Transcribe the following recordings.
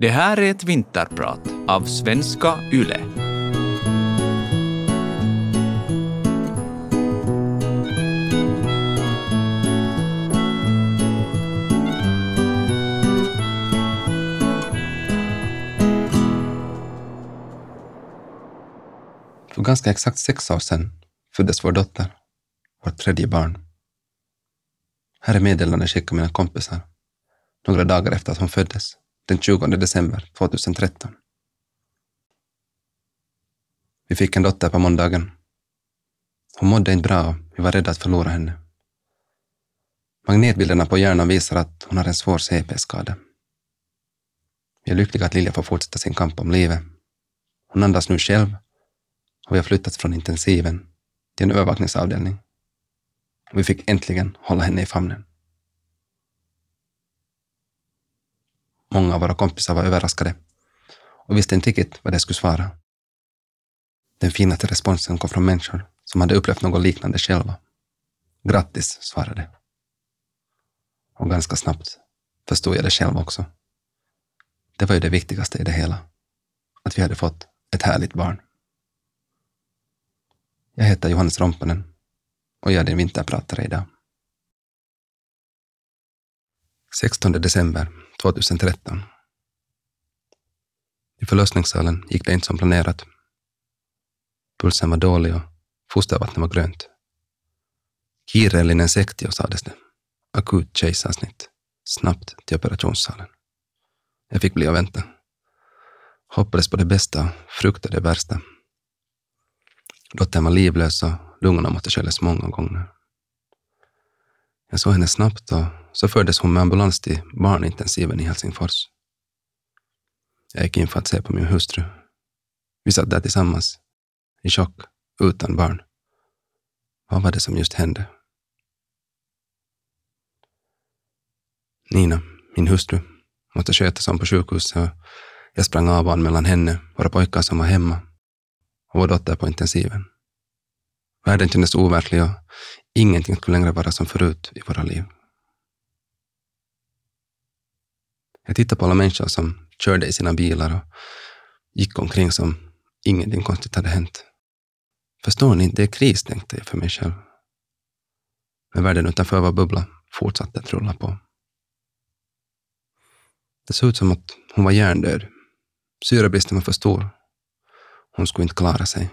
Det här är ett vinterprat av svenska YLE. För ganska exakt sex år sedan föddes vår dotter, vårt tredje barn. Här är meddelandet skickade mina kompisar några dagar efter att hon föddes, den 20 december 2013. Vi fick en dotter på måndagen. Hon mådde inte bra och vi var rädda att förlora henne. Magnetbilderna på hjärnan visar att hon har en svår CP-skada. Vi är lyckliga att Lilja får fortsätta sin kamp om livet. Hon andas nu själv och vi har flyttats från intensiven till en övervakningsavdelning. Och vi fick äntligen hålla henne i famnen. Många av våra kompisar var överraskade och visste inte riktigt vad de skulle svara. Den finaste responsen kom från människor som hade upplevt något liknande själva. Grattis, svarade de. Och ganska snabbt förstod jag det själv också. Det var ju det viktigaste i det hela. Att vi hade fått ett härligt barn. Jag heter Johannes Rompanen och jag är din vinterpratare idag. 16 december 2013. I förlossningssalen gick det inte som planerat. Pulsen var dålig och fostervattnet var grönt. Kiirellinen sektio sades det. Akut kejsarsnitt. Snabbt till operationssalen. Jag fick bli och vänta. Hoppades på det bästa och fruktade det värsta. Dottern var livlös och lungorna måste sköljas många gånger. Jag såg henne snabbt och så fördes hon med ambulans till barnintensiven i Helsingfors. Jag gick in för att se på min hustru. Vi satt där tillsammans, i chock, utan barn. Vad var det som just hände? Nina, min hustru, måste skötas om på sjukhuset och jag sprang av barn mellan henne, våra pojkar som var hemma och vår dotter på intensiven. Världen kändes overklig och ingenting skulle längre vara som förut i våra liv. Jag tittade på alla människor som körde i sina bilar och gick omkring som ingenting konstigt hade hänt. Förstår ni, det är kris, tänkte jag för mig själv. Men världen utanför vår bubbla fortsatte att rulla på. Det såg ut som att hon var hjärndöd. Syrebristen var för stor. Hon skulle inte klara sig.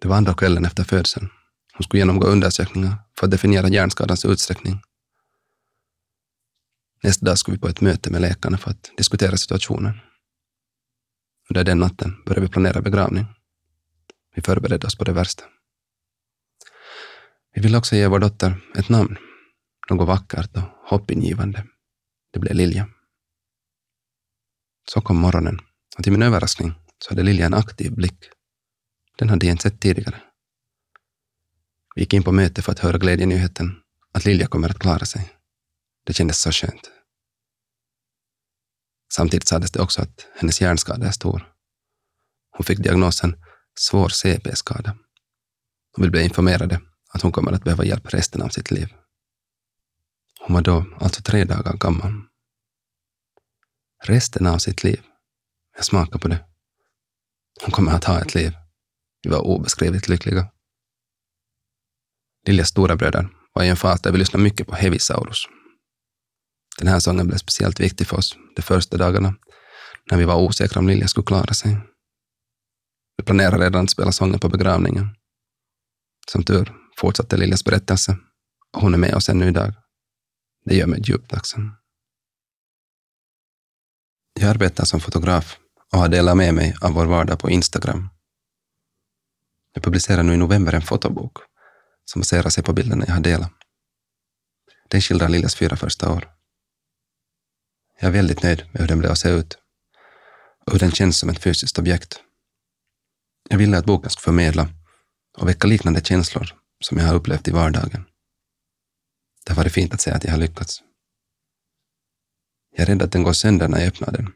Det var andra kvällen efter födseln. Hon skulle genomgå undersökningar för att definiera hjärnskadans utsträckning. Nästa dag skulle vi på ett möte med läkarna för att diskutera situationen. Under den natten började vi planera begravning. Vi förberedde oss på det värsta. Vi ville också ge vår dotter ett namn, något vackert och hoppingivande. Det blev Lilja. Så kom morgonen och till min överraskning så hade Lilja en aktiv blick. Den hade jag inte sett tidigare. Vi gick in på möte för att höra glädjenyheten att Lilja kommer att klara sig. Det kändes så skönt. Samtidigt sades det också att hennes hjärnskada är stor. Hon fick diagnosen svår CP-skada. Och vi blev informerade att hon kommer att behöva hjälp resten av sitt liv. Hon var då alltså tre dagar gammal. Resten av sitt liv. Jag smakar på det. Hon kommer att ha ett liv. Vi var obeskrivligt lyckliga. Liljas stora bröder var i en fas där vi lyssnade mycket på Heavisaurus. Den här sången blev speciellt viktig för oss de första dagarna, när vi var osäkra om Lilja skulle klara sig. Vi planerade redan att spela sången på begravningen. Som tur fortsatte Liljas berättelse och hon är med oss ännu idag. Det gör mig djupt tacksam. Jag arbetar som fotograf och har delat med mig av vår vardag på Instagram. Jag publicerar nu i november en fotobok som baserar sig på bilderna jag har delat. Den skildrar Liljas fyra första år. Jag är väldigt nöjd med hur den blev att se ut och hur den känns som ett fysiskt objekt. Jag ville att boken skulle förmedla och väcka liknande känslor som jag har upplevt i vardagen. Det har varit fint att se att jag har lyckats. Jag är rädd att den går sönder när jag öppnar den,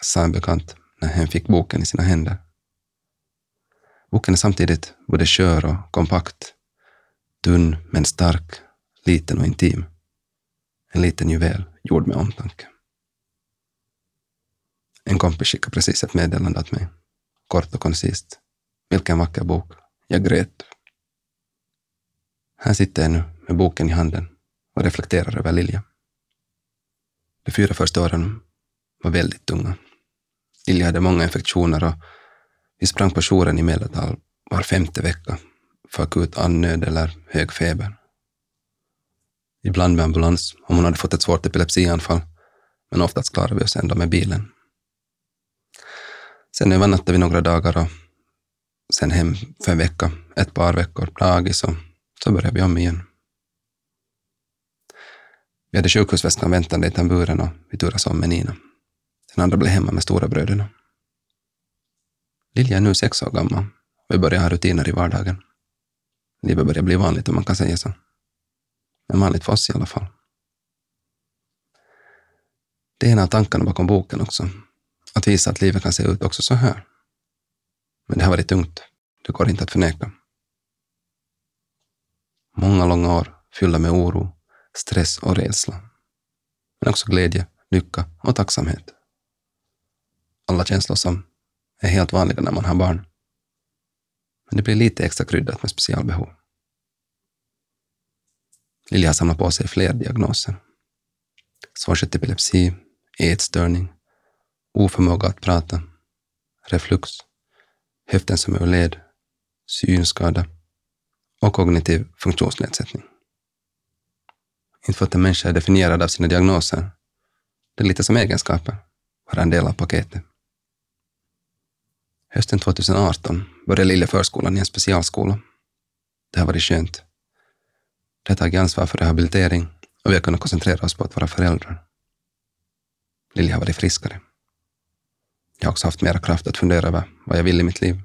sa en bekant när hen fick boken i sina händer. Boken är samtidigt både skör och kompakt, tunn men stark, liten och intim. En liten juvel gjord med omtanke. En kompis skickade precis ett meddelande åt mig, kort och koncist. Vilken vacker bok. Jag grät. Här sitter jag nu med boken i handen och reflekterar över Lilja. De fyra första åren var väldigt tunga. Lilja hade många infektioner och vi sprang på jouren i medeltal var femte vecka för akut andnöd eller hög feber. Ibland med ambulans om hon hade fått ett svårt epilepsianfall, men oftast klarade vi oss ändå med bilen. Sen övernattade vi några dagar och sen hem för en vecka, ett par veckor dagis och så började vi om igen. Vi hade sjukhusväskan väntande i tamburen och vi turades om med Nina. Den andra blev hemma med stora bröderna. Lilja är nu sex år gammal och vi börjar ha rutiner i vardagen. Livet börjar bli vanligt om man kan säga så. Men vanligt för oss i alla fall. Det är en av tankarna bakom boken också. Att visa att livet kan se ut också så här. Men det har varit tungt. Det går inte att förneka. Många långa år fyllda med oro, stress och rädsla. Men också glädje, lycka och tacksamhet. Alla känslor som är helt vanliga när man har barn. Men det blir lite extra kryddat med specialbehov. Lilja har samlat på sig fler diagnoser. Svårskött epilepsi, ätstörning, oförmåga att prata, reflux, höften som är ur led, synskada och kognitiv funktionsnedsättning. Inte för att en människa är definierad av sina diagnoser. Det är lite som egenskaper, bara en del av paketet. Hösten 2018 började Lilja förskolan i en specialskola. Det har varit skönt. Det har tagit ansvar för rehabilitering och vi har kunnat koncentrera oss på att vara föräldrar. Lilja har varit friskare. Jag har också haft mera kraft att fundera över vad jag vill i mitt liv.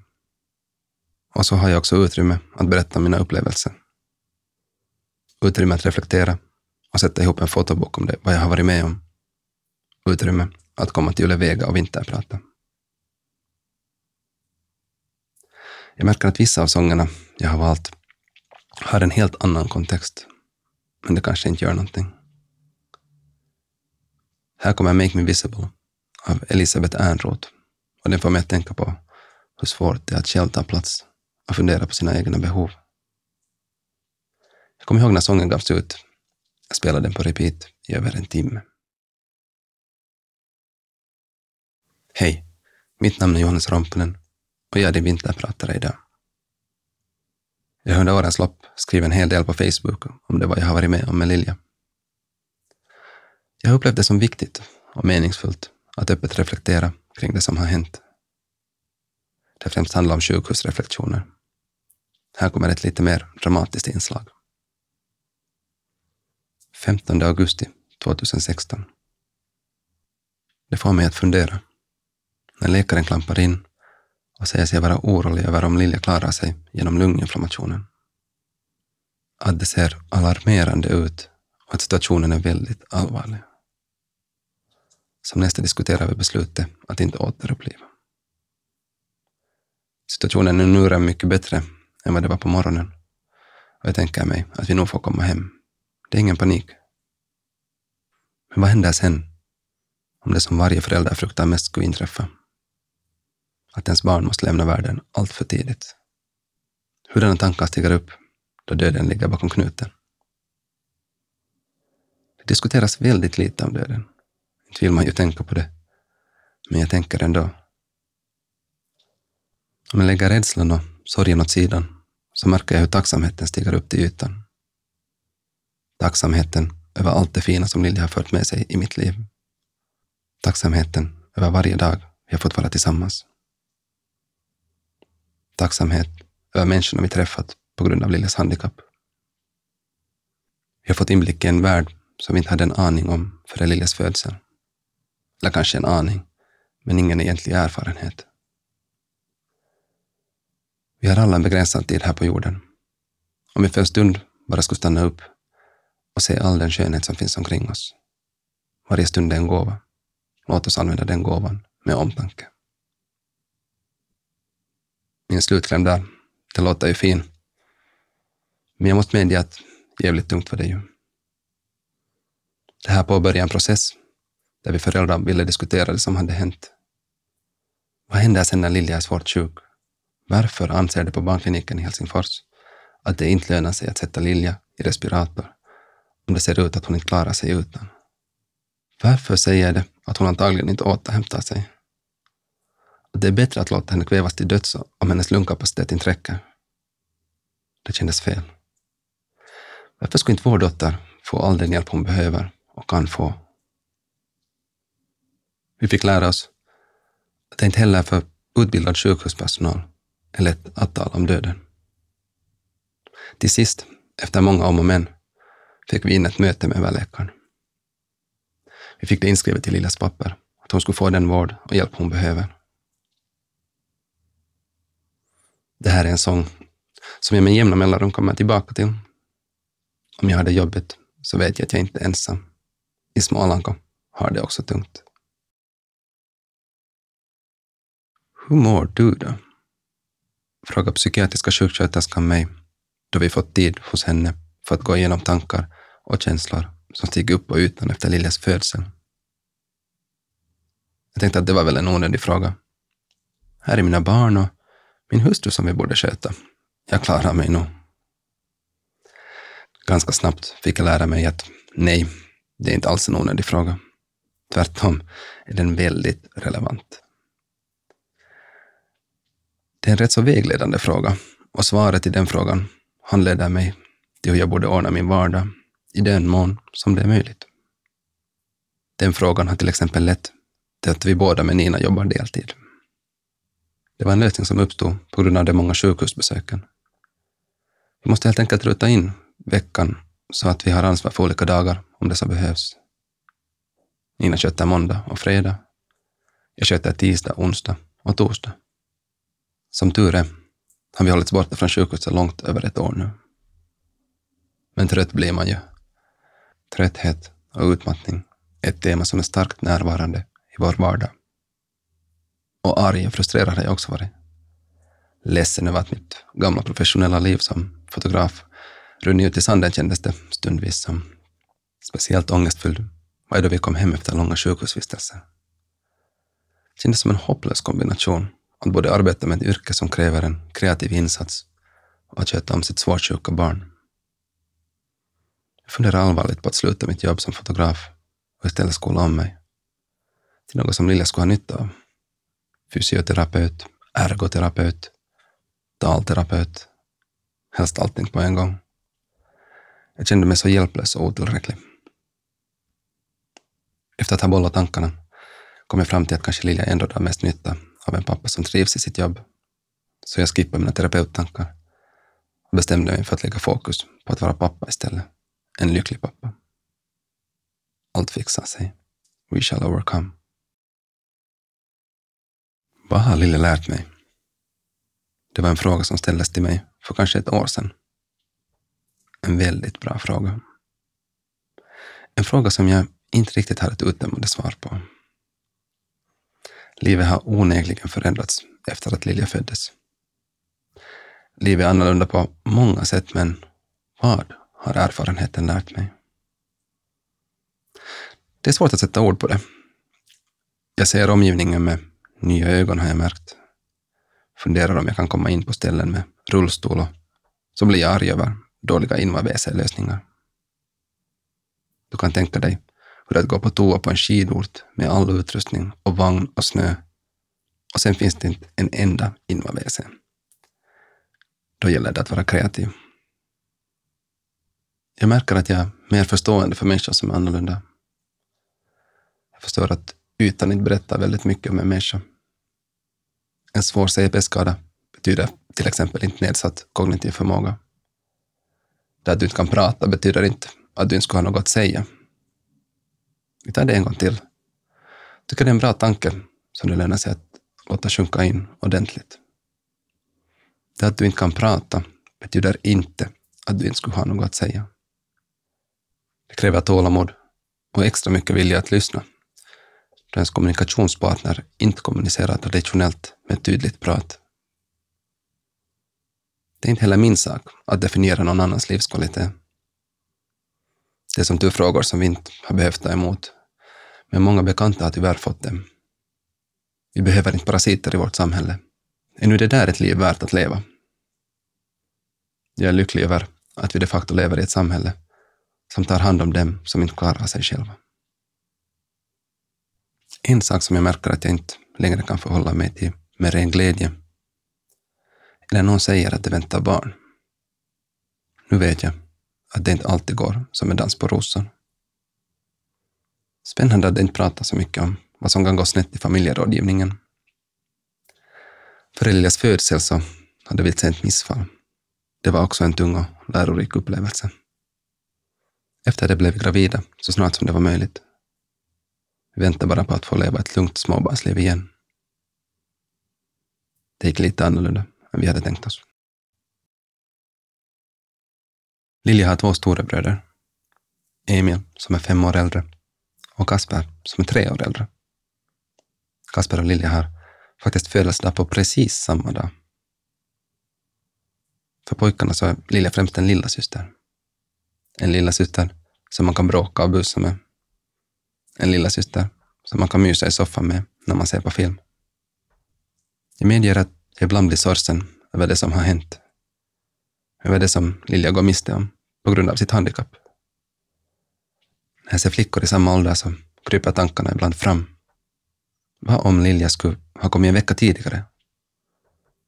Och så har jag också utrymme att berätta mina upplevelser. Utrymme att reflektera och sätta ihop en fotobok om det, vad jag har varit med om. Utrymme att komma till Vega och vinterprata. Jag märker att vissa av sångerna jag har valt har en helt annan kontext, men det kanske inte gör någonting. Här kommer Make Me Visible av Elisabeth Ernroth och den får mig att tänka på hur svårt det är att själv ta plats och fundera på sina egna behov. Jag kommer ihåg när sången gavs ut. Jag spelade den på repeat i över en timme. Hej, mitt namn är Johannes Rompunen och jag är din vinterpratare idag. Jag har under årens lopp skrivit en hel del på Facebook om det vad jag har varit med om med Lilja. Jag har upplevt det som viktigt och meningsfullt att öppet reflektera kring det som har hänt. Det främst handlar om sjukhusreflektioner. Här kommer ett lite mer dramatiskt inslag. 15 augusti 2016. Det får mig att fundera. När läkaren klampar in och säger sig vara orolig över om Lilja klarar sig genom lunginflammationen. Att det ser alarmerande ut och att situationen är väldigt allvarlig. Som nästa diskuterar vi beslutet att inte återuppliva. Situationen är nu mycket bättre än vad det var på morgonen och jag tänker mig att vi nog får komma hem. Det är ingen panik. Men vad händer sen? Om det som varje förälder fruktar mest skulle inträffa? Att ens barn måste lämna världen allt för tidigt. Hurdana tankar stiger upp då döden ligger bakom knuten? Det diskuteras väldigt lite om döden. Inte vill man ju tänka på det, men jag tänker ändå. Om jag lägger rädslan och sorgen åt sidan så märker jag hur tacksamheten stiger upp till ytan. Tacksamheten över allt det fina som Lilja har fört med sig i mitt liv. Tacksamheten över varje dag vi har fått vara tillsammans. Tacksamhet över människorna vi träffat på grund av Liljas handikapp. Vi har fått inblick i en värld som vi inte hade en aning om före Liljas födsel. Eller kanske en aning, men ingen egentlig erfarenhet. Vi har alla en begränsad tid här på jorden. Om vi för en stund bara skulle stanna upp och se all den skönhet som finns omkring oss. Varje stund är en gåva. Låt oss använda den gåvan med omtanke. Min slutkläm där, det låter ju fin. Men jag måste medge att jävligt tungt var det ju. Det här påbörjar en process där vi föräldrar ville diskutera det som hade hänt Vad händer sen när Lilja är svårt sjuk? Varför anser de på barnkliniken i Helsingfors att det inte lönar sig att sätta Lilja i respirator om det ser ut att hon inte klarar sig utan? Varför säger de att hon antagligen inte återhämtar sig? Att det är bättre att låta henne kvävas till döds om hennes lungkapacitet inte räcker? Det kändes fel. Varför skulle inte vår dotter få all den hjälp hon behöver och kan få? Vi fick lära oss att det inte heller för utbildad sjukhuspersonal är lätt att tala om döden. Till sist, efter många om och men, fick vi in ett möte med överläkaren. Vi fick det inskrivet i Liljas papper, att hon skulle få den vård och hjälp hon behöver. Det här är en sång som jag med jämna mellanrum kommer tillbaka till. Om jag har det jobbigt så vet jag att jag inte är ensam. I Småland har det också tungt. Hur mår du då? Frågar psykiatriska sjuksköterskan mig då vi fått tid hos henne för att gå igenom tankar och känslor som stiger upp på ytan efter Liljas födsel. Jag tänkte att det var väl en onödig fråga. Här är mina barn och min hustru som vi borde sköta. Jag klarar mig nog. Ganska snabbt fick jag lära mig att nej, det är inte alls en onödig fråga. Tvärtom är den väldigt relevant. Det är en rätt så vägledande fråga och svaret i den frågan handleder mig till hur jag borde ordna min vardag i den mån som det är möjligt. Den frågan har till exempel lett till att vi båda med Nina jobbar deltid. Det var en lösning som uppstod på grund av de många sjukhusbesöken. Vi måste helt enkelt ruta in veckan så att vi har ansvar för olika dagar om det så behövs. Nina sköter måndag och fredag. Jag sköter tisdag, onsdag och torsdag. Som tur är har vi hållits borta från sjukhuset långt över ett år nu. Men trött blir man ju. Trötthet och utmattning är ett tema som är starkt närvarande i vår vardag. Och arg och frustrerad har jag också varit. Ledsen över att mitt gamla professionella liv som fotograf runnit ut i sanden kändes det stundvis som. Speciellt ångestfylld var jag då vi kom hem efter långa sjukhusvistelser. Det kändes som en hopplös kombination att både arbeta med ett yrke som kräver en kreativ insats och att sköta om sitt svårt sjuka barn. Jag funderar allvarligt på att sluta mitt jobb som fotograf och istället skola om mig till något som Lilja skulle ha nytta av. Fysioterapeut, ergoterapeut, talterapeut, helst allting på en gång. Jag kände mig så hjälplös och otillräcklig. Efter att ha bollat tankarna kom jag fram till att kanske Lilja ändå drar mest nytta av en pappa som trivs i sitt jobb. Så jag skippade mina terapeuttankar och bestämde mig för att lägga fokus på att vara pappa istället. En lycklig pappa. Allt fixar sig. We shall overcome. Vad har Lille lärt mig? Det var en fråga som ställdes till mig för kanske ett år sedan. En väldigt bra fråga. En fråga som jag inte riktigt har ett uttömmande svar på. Livet har onekligen förändrats efter att Lilja föddes. Livet är annorlunda på många sätt, men vad har erfarenheten lärt mig? Det är svårt att sätta ord på det. Jag ser omgivningen med nya ögon har jag märkt. Funderar om jag kan komma in på ställen med rullstol och så blir jag arg över dåliga inva lösningar Du kan tänka dig hur det är att gå på toa på en skidort med all utrustning och vagn och snö och sen finns det inte en enda inva-WC. Då gäller det att vara kreativ. Jag märker att jag är mer förstående för människor som är annorlunda. Jag förstår att ytan inte berättar väldigt mycket om en människa. En svår CP-skada betyder till exempel inte nedsatt kognitiv förmåga. Det att du inte kan prata betyder inte att du inte skulle ha något att säga. Vi tar det en gång till. Jag tycker det är en bra tanke som det lönar sig att låta sjunka in ordentligt. Det att du inte kan prata betyder inte att du inte skulle ha något att säga. Det kräver tålamod och extra mycket vilja att lyssna då ens kommunikationspartner inte kommunicerar traditionellt med tydligt prat. Det är inte heller min sak att definiera någon annans livskvalitet. Det är som tur frågor som vi inte har behövt ta emot, men många bekanta har tyvärr fått dem. Vi behöver inte parasiter i vårt samhälle. Är nu det där ett liv värt att leva? Jag är lycklig över att vi de facto lever i ett samhälle som tar hand om dem som inte klarar sig själva. En sak som jag märker att jag inte längre kan förhålla mig till med ren glädje är när någon säger att de väntar barn. Nu vet jag att det inte alltid går som en dans på rosor. Spännande att det inte pratas så mycket om vad som kan gå snett i familjerådgivningen. För Elias födsel så hade vi ett sent missfall. Det var också en tung och lärorik upplevelse. Efter det blev vi gravida så snart som det var möjligt. Vi väntade bara på att få leva ett lugnt småbarnsliv igen. Det gick lite annorlunda än vi hade tänkt oss. Lilja har två storebröder. Emil, som är fem år äldre, och Kasper, som är tre år äldre. Kasper och Lilja har faktiskt födelsedag på precis samma dag. För pojkarna så är Lilja främst en lilla syster. En lilla syster som man kan bråka och busa med. En lilla syster som man kan mysa i soffan med när man ser på film. Jag medger att jag ibland blir sorgsen över det som har hänt. Över det som Lilja går miste om på grund av sitt handikapp. När jag ser flickor i samma ålder så kryper tankarna ibland fram. Vad om Lilja skulle ha kommit en vecka tidigare?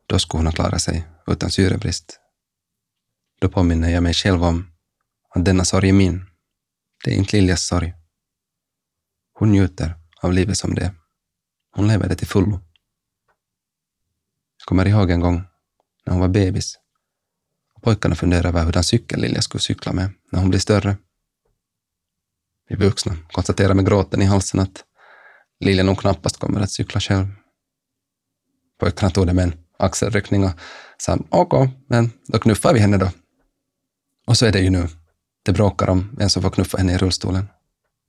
Då skulle hon ha klarat sig utan syrebrist. Då påminner jag mig själv om att denna sorg är min. Det är inte Liljas sorg. Hon njuter av livet som det är. Hon lever det till fullo. Jag kommer ihåg en gång när hon var bebis och pojkarna funderade över hurdan cykel Lilja skulle cykla med när hon blir större. Vi vuxna konstaterar med gråten i halsen att Lilja nog knappast kommer att cykla själv. Pojkarna tog det med en axelryckning och sa okej, okay, men då knuffar vi henne då. Och så är det ju nu. Det bråkar om vem som får knuffa henne i rullstolen.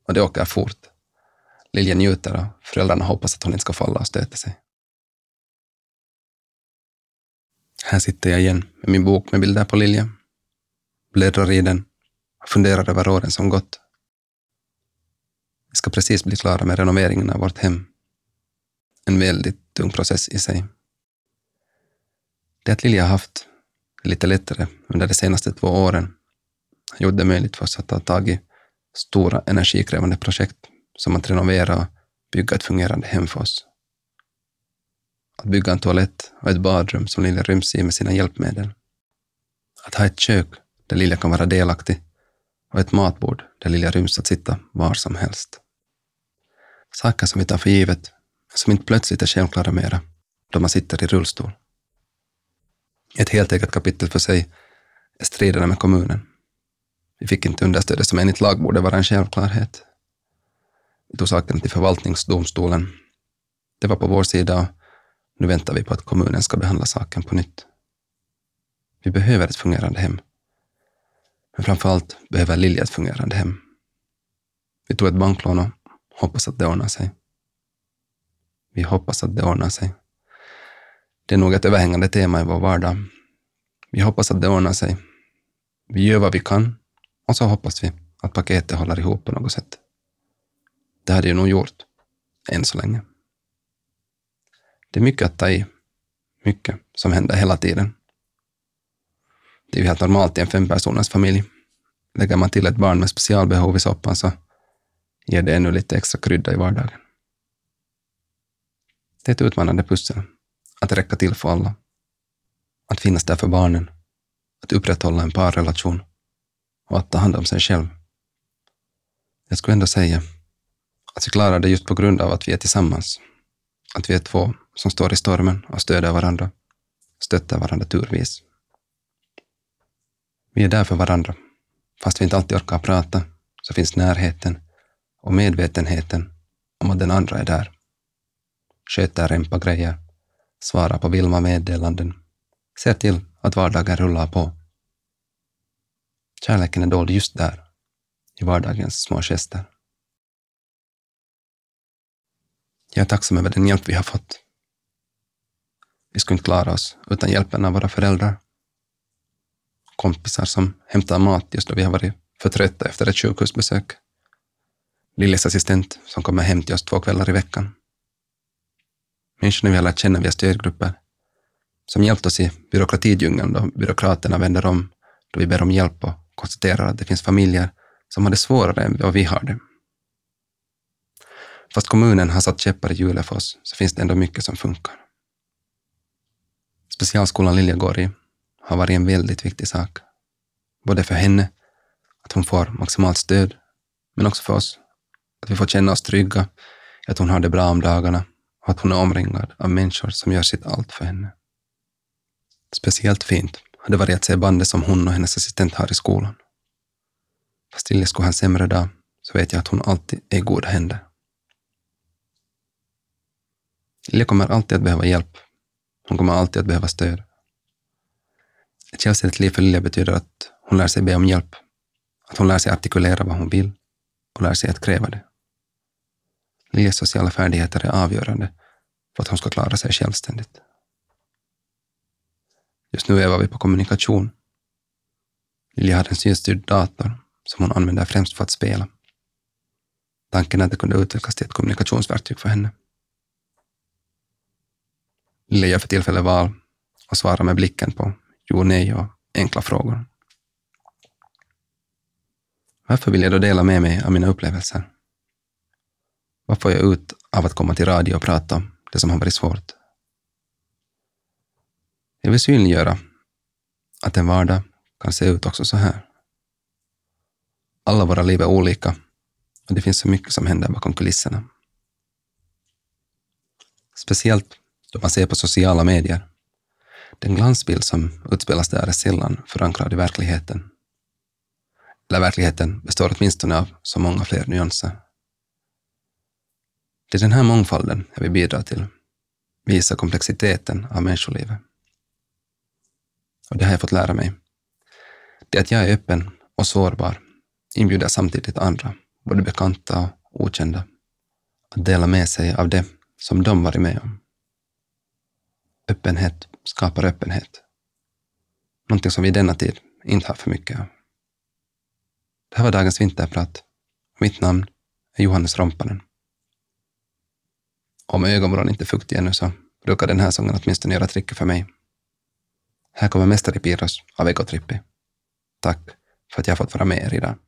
Och det åker fort. Lilja njuter och föräldrarna hoppas att hon inte ska falla och stöta sig. Här sitter jag igen med min bok med bilder på Lilja. Bläddrar i den och funderar över åren som gått. Vi ska precis bli klara med renoveringen av vårt hem. En väldigt tung process i sig. Det att Lilja haft det lite lättare under de senaste två åren har gjort det möjligt för oss att ta tag i stora energikrävande projekt som att renovera och bygga ett fungerande hem för oss. Att bygga en toalett och ett badrum som Lilja ryms i med sina hjälpmedel. Att ha ett kök där Lilja kan vara delaktig och ett matbord där Lilja ryms att sitta var som helst. Saker som vi tar för givet, som inte plötsligt är självklara mera, då man sitter i rullstol. Ett helt eget kapitel för sig är striderna med kommunen. Vi fick inte understödet som enligt lag borde vara en självklarhet. Vi tog saken till förvaltningsdomstolen. Det var på vår sida och nu väntar vi på att kommunen ska behandla saken på nytt. Vi behöver ett fungerande hem. Men framför allt behöver Lilja ett fungerande hem. Vi tog ett banklån och hoppas att det ordnar sig. Vi hoppas att det ordnar sig. Det är nog ett överhängande tema i vår vardag. Vi hoppas att det ordnar sig. Vi gör vad vi kan och så hoppas vi att paketet håller ihop på något sätt. Det hade ju nog gjort, än så länge. Det är mycket att ta i. Mycket som händer hela tiden. Det är ju helt normalt i en fempersoners familj. Lägger man till ett barn med specialbehov i soppan så ger det ännu lite extra krydda i vardagen. Det är ett utmanande pussel att räcka till för alla. Att finnas där för barnen. Att upprätthålla en parrelation. Och att ta hand om sig själv. Jag skulle ändå säga att vi klarar det just på grund av att vi är tillsammans. Att vi är två som står i stormen och stöder varandra, stöttar varandra turvis. Vi är där för varandra. Fast vi inte alltid orkar prata, så finns närheten och medvetenheten om att den andra är där. Sköter rempa grejer, svarar på Vilma meddelanden, ser till att vardagen rullar på. Kärleken är dold just där, i vardagens små gester. Jag är tacksam över den hjälp vi har fått. Vi skulle inte klara oss utan hjälpen av våra föräldrar. Kompisar som hämtar mat just då vi har varit för trötta efter ett sjukhusbesök. Lilles assistent som kommer hem till oss två kvällar i veckan. Människorna vi har lärt känna via stödgrupper som hjälpt oss i byråkratidjungeln då byråkraterna vänder om då vi ber om hjälp och konstaterar att det finns familjer som har det svårare än vad vi har det. Fast kommunen har satt käppar i hjulet för oss så finns det ändå mycket som funkar. Specialskolan Lilja går i har varit en väldigt viktig sak. Både för henne, att hon får maximalt stöd, men också för oss, att vi får känna oss trygga, att hon har det bra om dagarna och att hon är omringad av människor som gör sitt allt för henne. Speciellt fint har det varit att se bandet som hon och hennes assistent har i skolan. Fast Lilja skulle ha en sämre dag så vet jag att hon alltid är i goda händer. Lilja kommer alltid att behöva hjälp. Hon kommer alltid att behöva stöd. Ett självständigt liv för Lilja betyder att hon lär sig be om hjälp, att hon lär sig artikulera vad hon vill och lär sig att kräva det. Liljas sociala färdigheter är avgörande för att hon ska klara sig självständigt. Just nu övar vi på kommunikation. Lilja har en synstyrd dator som hon använder främst för att spela. Tanken är att det kunde utvecklas till ett kommunikationsverktyg för henne. Lilja gör för tillfället val och svarar med blicken på jo, nej och enkla frågor. Varför vill jag då dela med mig av mina upplevelser? Vad får jag ut av att komma till radio och prata om det som har varit svårt? Jag vill synliggöra att en vardag kan se ut också så här. Alla våra liv är olika och det finns så mycket som händer bakom kulisserna. Speciellt då man ser på sociala medier. Den glansbild som utspelas där är sällan förankrad i verkligheten. Eller verkligheten består åtminstone av så många fler nyanser. Det är den här mångfalden jag vill bidra till, visa komplexiteten av människolivet. Och det har jag fått lära mig. Det att jag är öppen och sårbar inbjuder samtidigt andra, både bekanta och okända, att dela med sig av det som de varit med om. Öppenhet skapar öppenhet. Någonting som vi i denna tid inte har för mycket av. Det här var dagens vinterprat. Mitt namn är Johannes Rompanen. Om ögonvrån inte är fuktiga ännu så brukar den här sången åtminstone göra tricket för mig. Här kommer Mästare Piros av Egotrippi. Tack för att jag fått vara med er idag.